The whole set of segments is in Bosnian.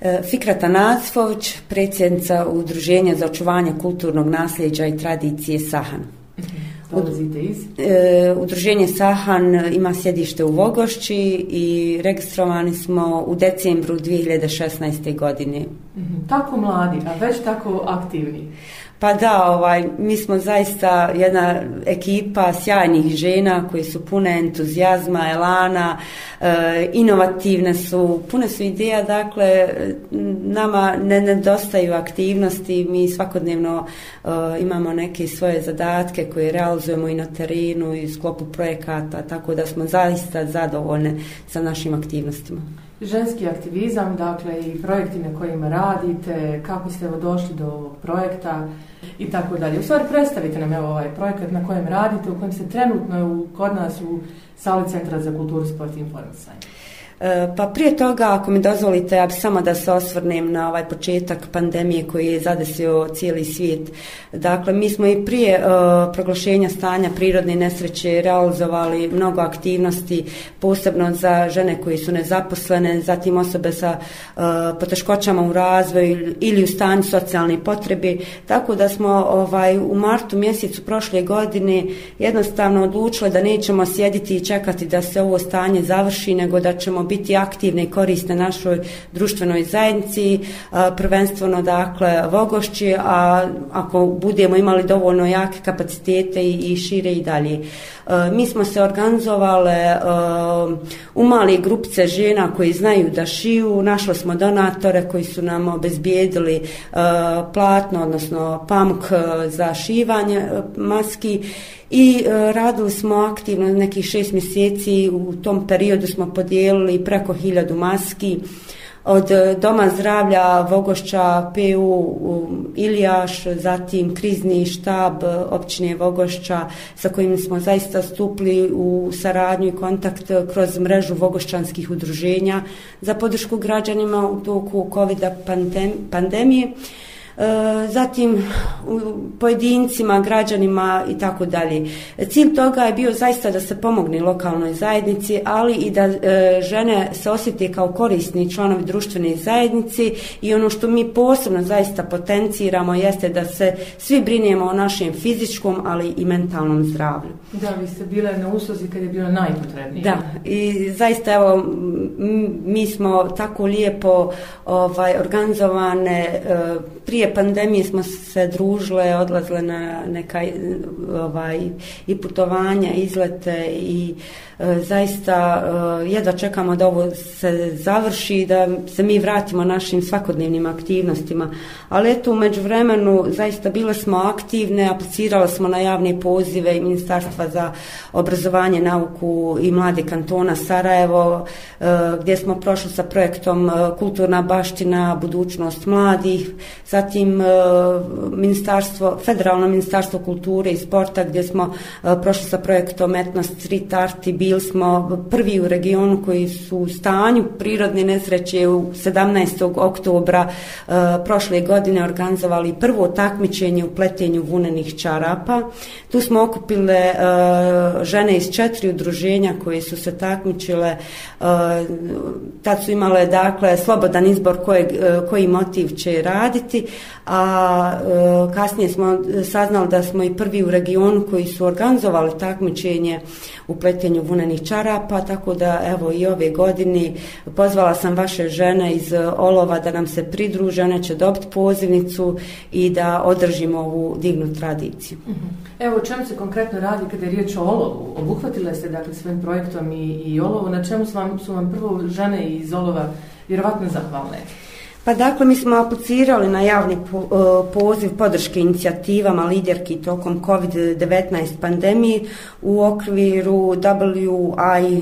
E, Fikrata Nacvović, predsjednica Udruženja za očuvanje kulturnog nasljeđa i tradicije Sahan. Mhm. E, Udruženje Sahan ima sjedište u Vogošći i registrovani smo u decembru 2016. godine. Mhm. Tako mladi, a već tako aktivni. Pa da, ovaj, mi smo zaista jedna ekipa sjajnih žena koje su pune entuzijazma, elana, e, inovativne su, pune su ideja, dakle, nama ne nedostaju aktivnosti, mi svakodnevno e, imamo neke svoje zadatke koje realizujemo i na terenu i u sklopu projekata, tako da smo zaista zadovoljne sa našim aktivnostima. Ženski aktivizam, dakle i projekti na kojima radite, kako ste evo došli do ovog projekta i tako dalje. U stvari predstavite nam evo ovaj projekat na kojem radite, u kojem se trenutno u, kod nas u sali Centra za kulturu, sport i informisanje. E, pa prije toga, ako mi dozvolite, ja bi samo da se osvrnem na ovaj početak pandemije koji je zadesio cijeli svijet. Dakle, mi smo i prije uh, proglašenja stanja prirodne nesreće realizovali mnogo aktivnosti, posebno za žene koji su nezaposlene, zatim osobe sa uh, poteškoćama u razvoju ili u stanju socijalne potrebe. Tako da smo ovaj u martu mjesecu prošle godine jednostavno odlučili da nećemo sjediti i čekati da se ovo stanje završi, nego da ćemo biti aktivne i korisne našoj društvenoj zajednici, prvenstveno dakle Vogošći, a ako budemo imali dovoljno jake kapacitete i, i šire i dalje. Uh, Eh, mi smo se organizovale eh, u mali grupce žena koji znaju da šiju, našla smo donatore koji su nam obezbijedili eh, platno, odnosno pamuk za šivanje maski i radili smo aktivno nekih šest mjeseci, u tom periodu smo podijelili preko hiljadu maski od e, Doma zdravlja, Vogošća, PU, um, Ilijaš, zatim krizni štab e, općine Vogošća sa kojim smo zaista stupli u saradnju i kontakt e, kroz mrežu Vogošćanskih udruženja za podršku građanima u toku COVID-a pandemije. -pandem E, zatim pojedincima, građanima i tako dalje. Cilj toga je bio zaista da se pomogne lokalnoj zajednici, ali i da e, žene se osjete kao korisni članovi društvene zajednici i ono što mi posebno zaista potenciramo jeste da se svi brinemo o našem fizičkom, ali i mentalnom zdravlju. Da, vi ste bile na usluzi kad je bilo najpotrebnije. Da, i zaista evo, mi smo tako lijepo ovaj, organizovane e, prije prije pandemije smo se družile, odlazile na neka e, ovaj, i putovanja, izlete i e, zaista e, jedva čekamo da ovo se završi da se mi vratimo našim svakodnevnim aktivnostima, ali eto umeđu vremenu zaista bile smo aktivne, aplicirala smo na javne pozive i Ministarstva za obrazovanje, nauku i mlade kantona Sarajevo e, gdje smo prošli sa projektom e, Kulturna baština, budućnost mladih, zatim e, ministarstvo, Federalno ministarstvo kulture i sporta gdje smo prošli sa projektom Etnost Street Art i bili smo prvi u regionu koji su u stanju prirodne nesreće u 17. oktobra prošle godine godine organizovali prvo takmičenje u pletenju vunenih čarapa. Tu smo okupile e, žene iz četiri udruženja koje su se takmičile. E, tad su imale dakle, slobodan izbor koje, e, koji motiv će raditi, a e, kasnije smo saznali da smo i prvi u regionu koji su organizovali takmičenje u pletenju vunenih čarapa, tako da evo i ove godine pozvala sam vaše žene iz Olova da nam se pridruže, one će dobiti po pozivnicu i da održimo ovu dignu tradiciju. Mhm. Evo, o čemu se konkretno radi kada je riječ o olovu? Obuhvatila ste dakle, svojim projektom i, i olovu, na čemu su vam, su vam prvo žene iz olova vjerovatno zahvalne? Pa dakle, mi smo aplicirali na javni po, uh, poziv podrške inicijativama liderki tokom COVID-19 pandemije u okviru WI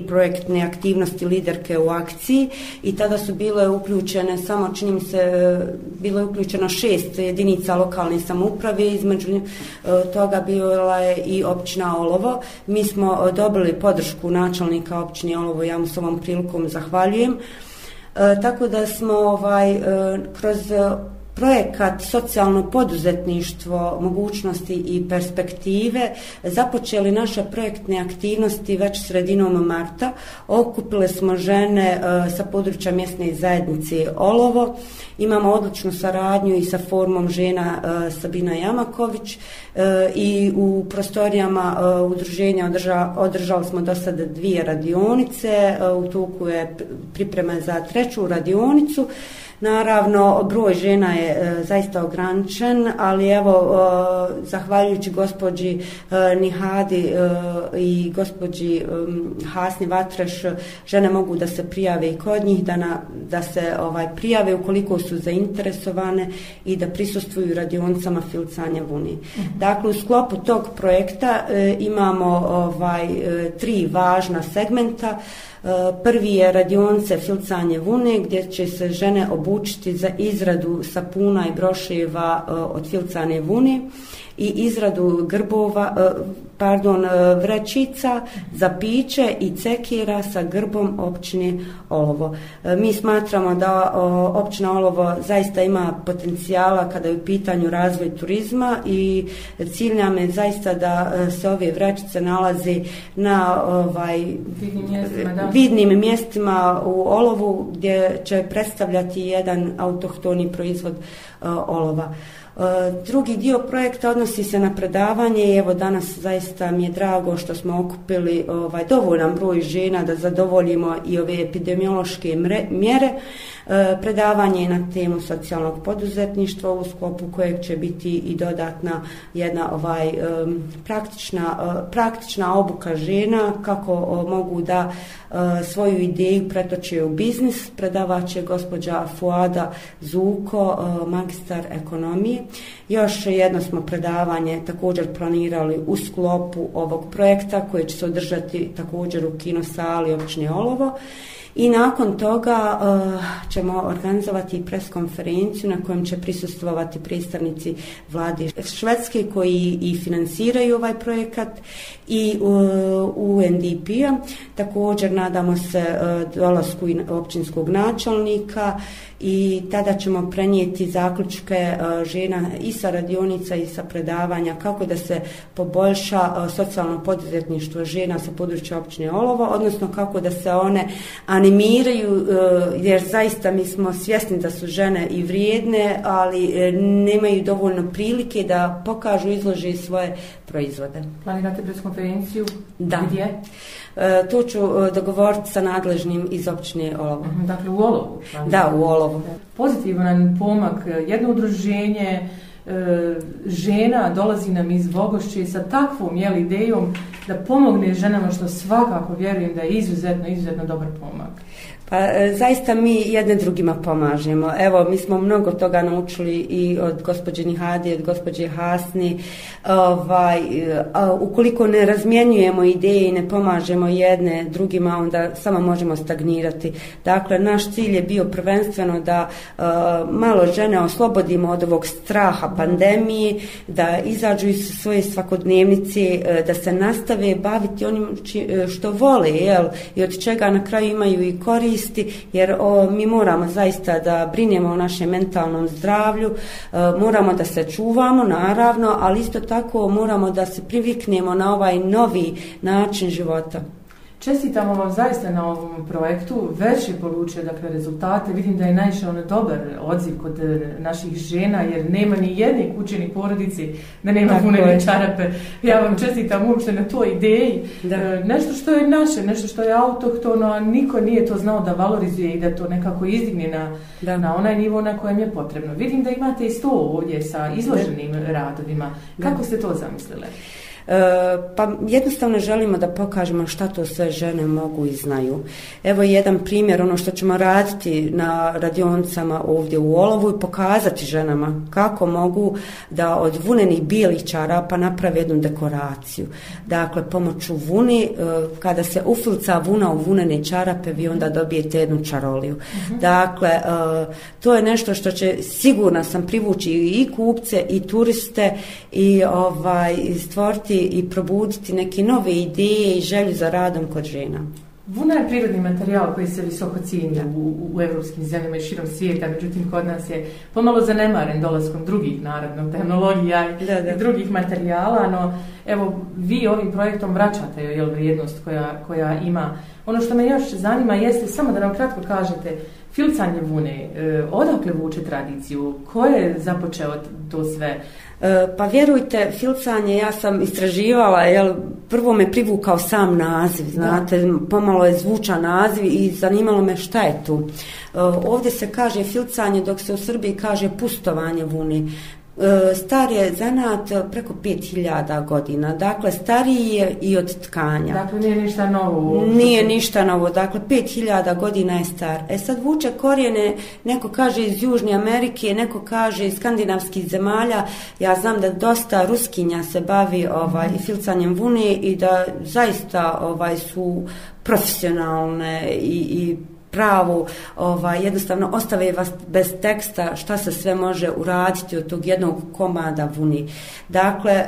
uh, projektne aktivnosti liderke u akciji i tada su bile uključene samo, činim se, uh, bilo je uključeno šest jedinica lokalne samuprave, između uh, toga bila je i općina Olovo. Mi smo uh, dobili podršku načelnika općine Olovo, ja mu s ovom prilikom zahvaljujem. Uh, E, tako da smo ovaj, e, kroz projekat socijalno poduzetništvo, mogućnosti i perspektive započeli naše projektne aktivnosti već sredinom marta. Okupile smo žene e, sa područja mjesne zajednice Olovo. Imamo odličnu saradnju i sa formom žena e, Sabina Jamaković e, i u prostorijama udruženja održali smo do sada dvije radionice. U toku je priprema za treću radionicu. Naravno, broj žena je e, zaista ograničen, ali evo, e, zahvaljujući gospođi e, Nihadi e, i gospođi e, Hasni Vatreš, žene mogu da se prijave i kod njih, da, na, da se ovaj prijave ukoliko su zainteresovane i da prisustuju radioncama filcanja vuni. Mhm. Dakle, u sklopu tog projekta e, imamo ovaj e, tri važna segmenta. E, prvi je radionce filcanje vune, gdje će se žene obučiti obučiti za izradu sapuna i broševa e, od filcane vune i izradu grbova, e, pardon, e, vrećica za piće i cekira sa grbom općine Olovo. E, mi smatramo da općina Olovo zaista ima potencijala kada je u pitanju razvoj turizma i cilj nam je zaista da e, se ove vrećice nalazi na ovaj, mjestima, vidnim mjestima u Olovu gdje će predstavljati jedan autohtoni proizvod Olova. Drugi dio projekta odnosi se na predavanje i evo danas zaista zaista mi je drago što smo okupili ovaj dovoljan broj žena da zadovoljimo i ove epidemiološke mre, mjere. E, predavanje na temu socijalnog poduzetništva u skopu kojeg će biti i dodatna jedna ovaj e, praktična e, praktična obuka žena kako mogu da svoju ideju pretoče u biznis predavač je gospođa Fuada Zuko magistar ekonomije još jedno smo predavanje također planirali u sklopu ovog projekta koje će se održati također u kinosali općine Olovo I nakon toga uh, ćemo organizovati preskonferenciju na kojem će prisustovati predstavnici vlade Švedske koji i finansiraju ovaj projekat i uh, eh, UNDP-a. Također nadamo se uh, dolasku općinskog načelnika i tada ćemo prenijeti zaključke e, žena i sa radionica i sa predavanja kako da se poboljša e, socijalno poduzetništvo žena sa područja općine Olovo, odnosno kako da se one animiraju, e, jer zaista mi smo svjesni da su žene i vrijedne, ali nemaju dovoljno prilike da pokažu izloži svoje proizvode. Planirate brez konferenciju? Da. Gdje? E, to ću dogovoriti sa nadležnim iz općine Olovo. Dakle, u Olovo? Da, u Olovo ovo. Pozitivan pomak, jedno udruženje e, žena dolazi nam iz Bogošće sa takvom jel, idejom da pomogne ženama što svakako vjerujem da je izuzetno, izuzetno dobar pomak. Pa e, zaista mi jedne drugima pomažemo. Evo, mi smo mnogo toga naučili i od gospođe Nihadi, od gospođe Hasni. Ovaj, e, ukoliko ne razmjenjujemo ideje i ne pomažemo jedne drugima, onda samo možemo stagnirati. Dakle, naš cilj je bio prvenstveno da e, malo žene oslobodimo od ovog straha pandemije, da izađu iz svoje svakodnevnice, da se nastave baviti onim što vole, jel, i od čega na kraju imaju i koristi koristi, jer o, mi moramo zaista da brinjemo o našem mentalnom zdravlju, e, moramo da se čuvamo, naravno, ali isto tako moramo da se priviknemo na ovaj novi način života. Čestitamo vam zaista na ovom projektu, već je polučio dakle, rezultate, vidim da je naišao na dobar odziv kod eh, naših žena, jer nema ni jedne kuće ni porodice da nema pune ni čarape. Ja vam čestitam uopšte na toj ideji, da. Eh, nešto što je naše, nešto što je autohtono, a niko nije to znao da valorizuje i da to nekako izdigne na, da. na onaj nivo na kojem je potrebno. Vidim da imate i sto ovdje sa izloženim radovima, kako ste to zamislile? Da. E, pa jednostavno želimo da pokažemo šta to sve žene mogu i znaju. Evo jedan primjer, ono što ćemo raditi na radioncama ovdje u Olovu i pokazati ženama kako mogu da od vunenih bijelih čarapa naprave jednu dekoraciju. Dakle, pomoću vuni, e, kada se ufilca vuna u vunene čarape, vi onda dobijete jednu čaroliju. Uh mhm. -huh. Dakle, e, to je nešto što će sigurno sam privući i kupce i turiste i ovaj, stvoriti dovesti i probuditi neke nove ideje i želju za radom kod žena. Vuna je prirodni materijal koji se visoko cijenja u, u, u evropskim zemljama i širom svijeta, međutim kod nas je pomalo zanemaren dolaskom drugih naravno tehnologija i da, da. drugih materijala, no evo vi ovim projektom vraćate jel, vrijednost koja, koja ima. Ono što me još zanima jeste samo da nam kratko kažete uh, filcanje vune, e, odakle vuče tradiciju, ko je započeo to sve? E, pa vjerujte, filcanje, ja sam istraživala, jel, prvo me privukao sam naziv, znate, pomalo je zvuča naziv i zanimalo me šta je tu. E, ovdje se kaže filcanje, dok se u Srbiji kaže pustovanje vune. E, star je zanat e, preko 5000 godina, dakle stariji je i od tkanja. Dakle nije ništa novo? Nije ništa novo, dakle 5000 godina je star. E sad vuče korijene, neko kaže iz Južnje Amerike, neko kaže iz skandinavskih zemalja, ja znam da dosta ruskinja se bavi ovaj, filcanjem vune i da zaista ovaj su profesionalne i, i pravu, ovaj, jednostavno ostave vas bez teksta šta se sve može uraditi od tog jednog komada vuni. Dakle,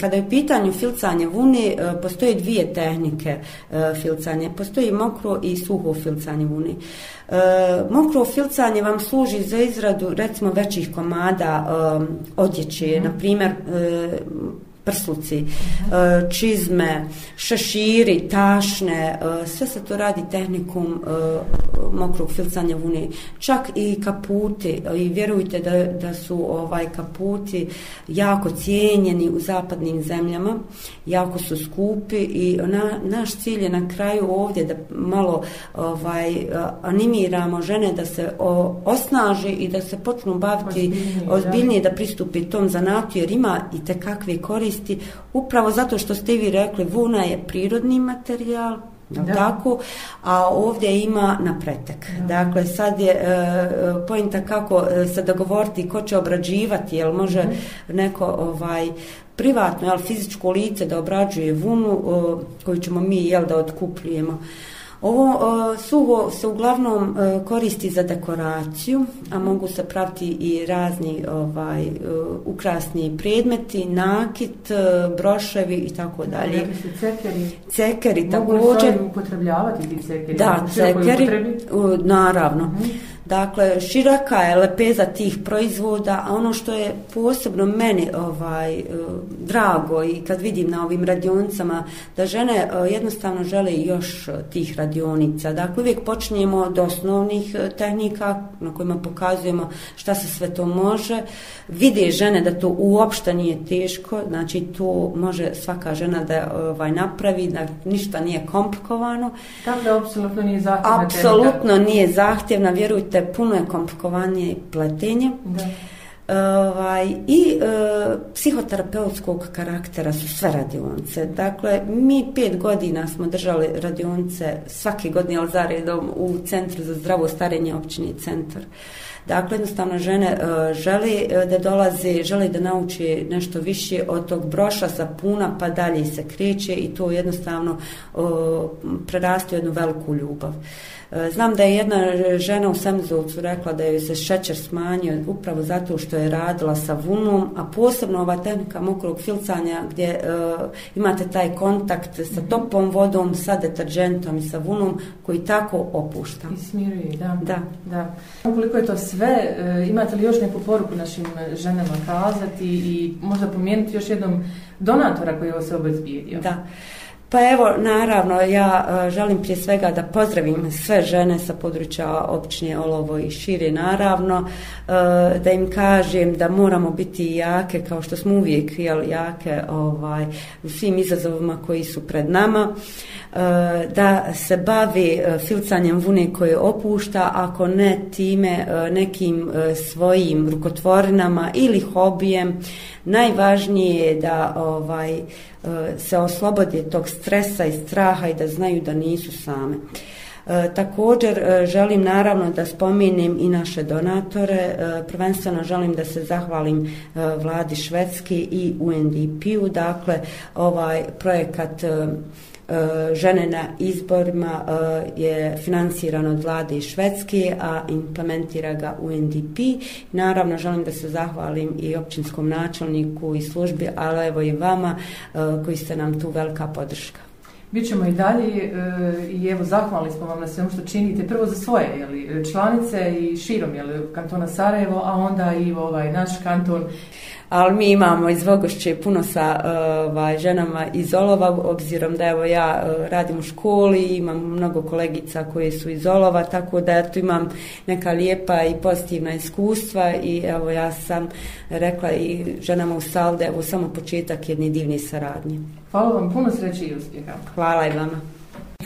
kada je u pitanju filcanja vuni, e, postoje dvije tehnike e, filcanja. Postoji mokro i suho filcanje vuni. E, mokro filcanje vam služi za izradu recimo većih komada mhm. e, odjeće, mm. na primjer e, prsluci, uh, čizme, šeširi, tašne, uh, sve se to radi tehnikom uh, mokrog filcanja vune. Čak i kaputi, uh, i vjerujte da, da su ovaj kaputi jako cijenjeni u zapadnim zemljama, jako su skupi i na, naš cilj je na kraju ovdje da malo ovaj, uh, animiramo žene da se o, osnaži i da se počnu baviti ozbiljnije, ozbiljnije da. da pristupi tom zanatu, jer ima i te kakve koriste koristi upravo zato što ste vi rekli vuna je prirodni materijal da. tako a ovdje ima na pretek da. dakle sad je e, pojenta kako e, se dogovoriti ko će obrađivati jel može mm -hmm. neko ovaj privatno jel fizičko lice da obrađuje vunu e, koju ćemo mi jel da otkupljujemo Ovo e, suho se uglavnom e, koristi za dekoraciju, a mogu se praviti i razni ovaj e, ukrasni predmeti, nakit, e, broševi i tako dalje. Dakle, su cekeri. Cekeri mogu također. Mogu se upotrebljavati ti cekeri? Da, cekeri, u, naravno. Uh mhm. -huh. Dakle, široka je lepeza tih proizvoda, a ono što je posebno meni ovaj, e, drago i kad vidim na ovim radionicama, da žene e, jednostavno žele još e, tih radionica. Dakle, uvijek počnemo od osnovnih tehnika na kojima pokazujemo šta se sve to može. Vide žene da to uopšte nije teško, znači to može svaka žena da ovaj, napravi, da ništa nije komplikovano. Tamo da apsolutno nije zahtjevna. Apsolutno nije zahtjevna, vjerujte da je puno je komplikovanije pletenje. Da. Ovaj, I e, psihoterapeutskog karaktera su sve radionce. Dakle, mi pet godina smo držali radionce svake godine, ali zaredom u Centru za zdravo starenje općini centar. E, Dakle, jednostavno žene e, želi e, da dolaze, želi da nauči nešto više od tog broša sa puna pa dalje se kreće i to jednostavno e, prerastuje jednu veliku ljubav. Znam da je jedna žena u Semzovcu rekla da joj se šećer smanjio upravo zato što je radila sa vunom, a posebno ova tehnika mokrog filcanja gdje e, imate taj kontakt sa topom vodom, sa deterđentom i sa vunom koji tako opušta. I smiruje, da. Da. da. Ukoliko je to sve, e, imate li još neku poruku našim e, ženama kazati i možda pomijeniti još jednom donatora koji je ovo se obezbijedio? Da. Uh, Pa evo, naravno, ja e, želim prije svega da pozdravim sve žene sa područja općine Olovo i šire, naravno, e, da im kažem da moramo biti jake, kao što smo uvijek jel, jake ovaj, u svim izazovima koji su pred nama, e, da se bavi filcanjem vune koje opušta, ako ne time nekim svojim rukotvorinama ili hobijem, najvažnije je da ovaj, E, se oslobodje tog stresa i straha i da znaju da nisu same. E, također e, želim naravno da spomenem i naše donatore, prvenstveno želim da se zahvalim vladi Švedske i UNDP-u, dakle ovaj projekat Eh, žene na izborima eh, je financiran od vlade i Švedske, a implementira ga UNDP. Naravno, želim da se zahvalim i općinskom načelniku i službi, ali evo i vama eh, koji ste nam tu velika podrška. Mi ćemo i dalje i evo zahvali smo vam na svemu što činite, prvo za svoje jeli, članice i širom jeli, kantona Sarajevo, a onda i ovaj naš kanton ali mi imamo iz Vogošće puno sa e, ovaj, ženama iz Olova, obzirom da evo ja e, radim u školi, imam mnogo kolegica koje su iz Olova, tako da ja tu imam neka lijepa i pozitivna iskustva i evo ja sam rekla i ženama u Salde, evo samo početak jedne divne saradnje. Hvala vam, puno sreće i uspjeha. Hvala i vama.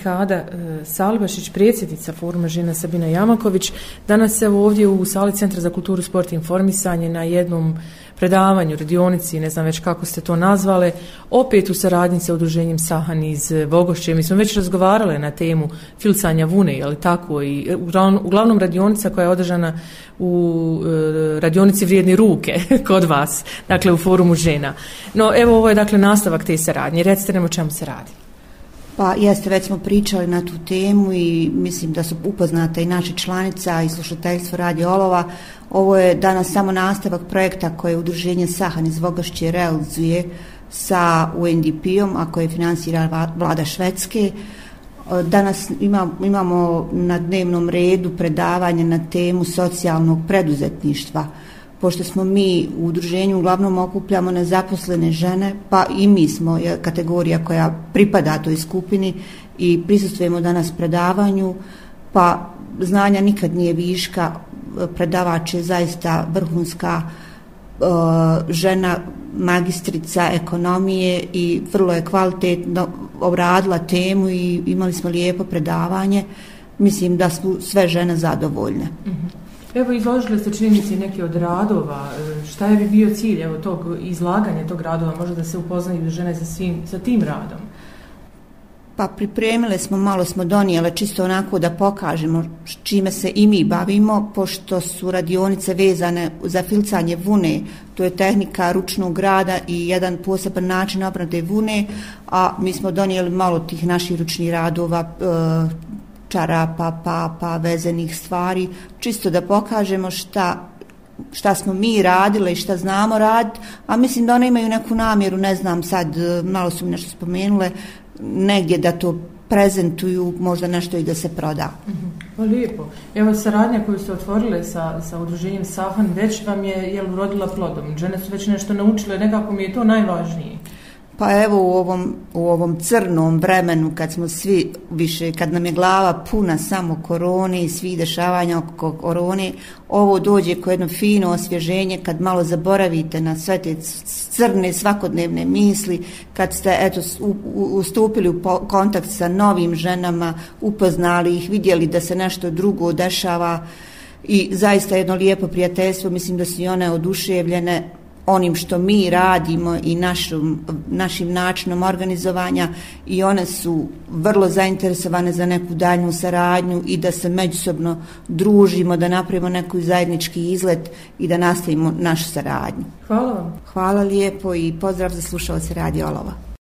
Hada e, Salbašić, predsjednica Foruma žena Sabina Jamaković. Danas se ovdje u sali Centra za kulturu, sport i informisanje na jednom predavanju, radionici, ne znam već kako ste to nazvale, opet u saradnji sa udruženjem Sahan iz Vogošće. Mi smo već razgovarale na temu filcanja vune, ali tako, i e, uglavnom radionica koja je održana u e, radionici vrijedne ruke kod vas, dakle u forumu žena. No, evo, ovo je dakle nastavak te saradnje. Recite nam o čemu se radi. Pa jeste, već smo pričali na tu temu i mislim da su upoznata i naša članica i slušateljstvo Radio Olova. Ovo je danas samo nastavak projekta koje udruženje Sahan iz Vogašće realizuje sa UNDP-om, a koje finansira vlada Švedske. Danas imamo, imamo na dnevnom redu predavanje na temu socijalnog preduzetništva. Uh, pošto smo mi u udruženju uglavnom okupljamo nezaposlene žene, pa i mi smo kategorija koja pripada toj skupini i prisustujemo danas predavanju, pa znanja nikad nije viška, predavač je zaista vrhunska e, žena, magistrica ekonomije i vrlo je kvalitetno obradila temu i imali smo lijepo predavanje. Mislim da su sve žene zadovoljne. Mm -hmm. Evo izložili ste činjenice neke od radova, e, šta je bi bio cilj evo, tog izlaganja tog radova, možda da se upoznaju žene sa, svim, sa tim radom? Pa pripremile smo, malo smo donijele, čisto onako da pokažemo čime se i mi bavimo, pošto su radionice vezane za filcanje vune, to je tehnika ručnog rada i jedan poseban način obrade vune, a mi smo donijeli malo tih naših ručnih radova, e, čarapa, papa, vezenih stvari, čisto da pokažemo šta šta smo mi radile i šta znamo rad, a mislim da one imaju neku namjeru, ne znam sad, malo su mi nešto spomenule, negdje da to prezentuju, možda nešto i da se proda. Mhm. Pa lijepo. Evo saradnja koju ste otvorile sa, sa udruženjem Safan već vam je jel, rodila plodom. Žene su već nešto naučile, nekako mi je to najvažnije. Pa evo u ovom, u ovom crnom vremenu kad smo svi više, kad nam je glava puna samo korone i svih dešavanja oko korone, ovo dođe kao jedno fino osvježenje kad malo zaboravite na sve te crne svakodnevne misli, kad ste eto, u, u, ustupili u po, kontakt sa novim ženama, upoznali ih, vidjeli da se nešto drugo dešava i zaista jedno lijepo prijateljstvo, mislim da su i one oduševljene, onim što mi radimo i našom, našim načinom organizovanja i one su vrlo zainteresovane za neku daljnu saradnju i da se međusobno družimo, da napravimo neku zajednički izlet i da nastavimo našu saradnju. Hvala vam. Hvala lijepo i pozdrav za slušalce Radio Olova.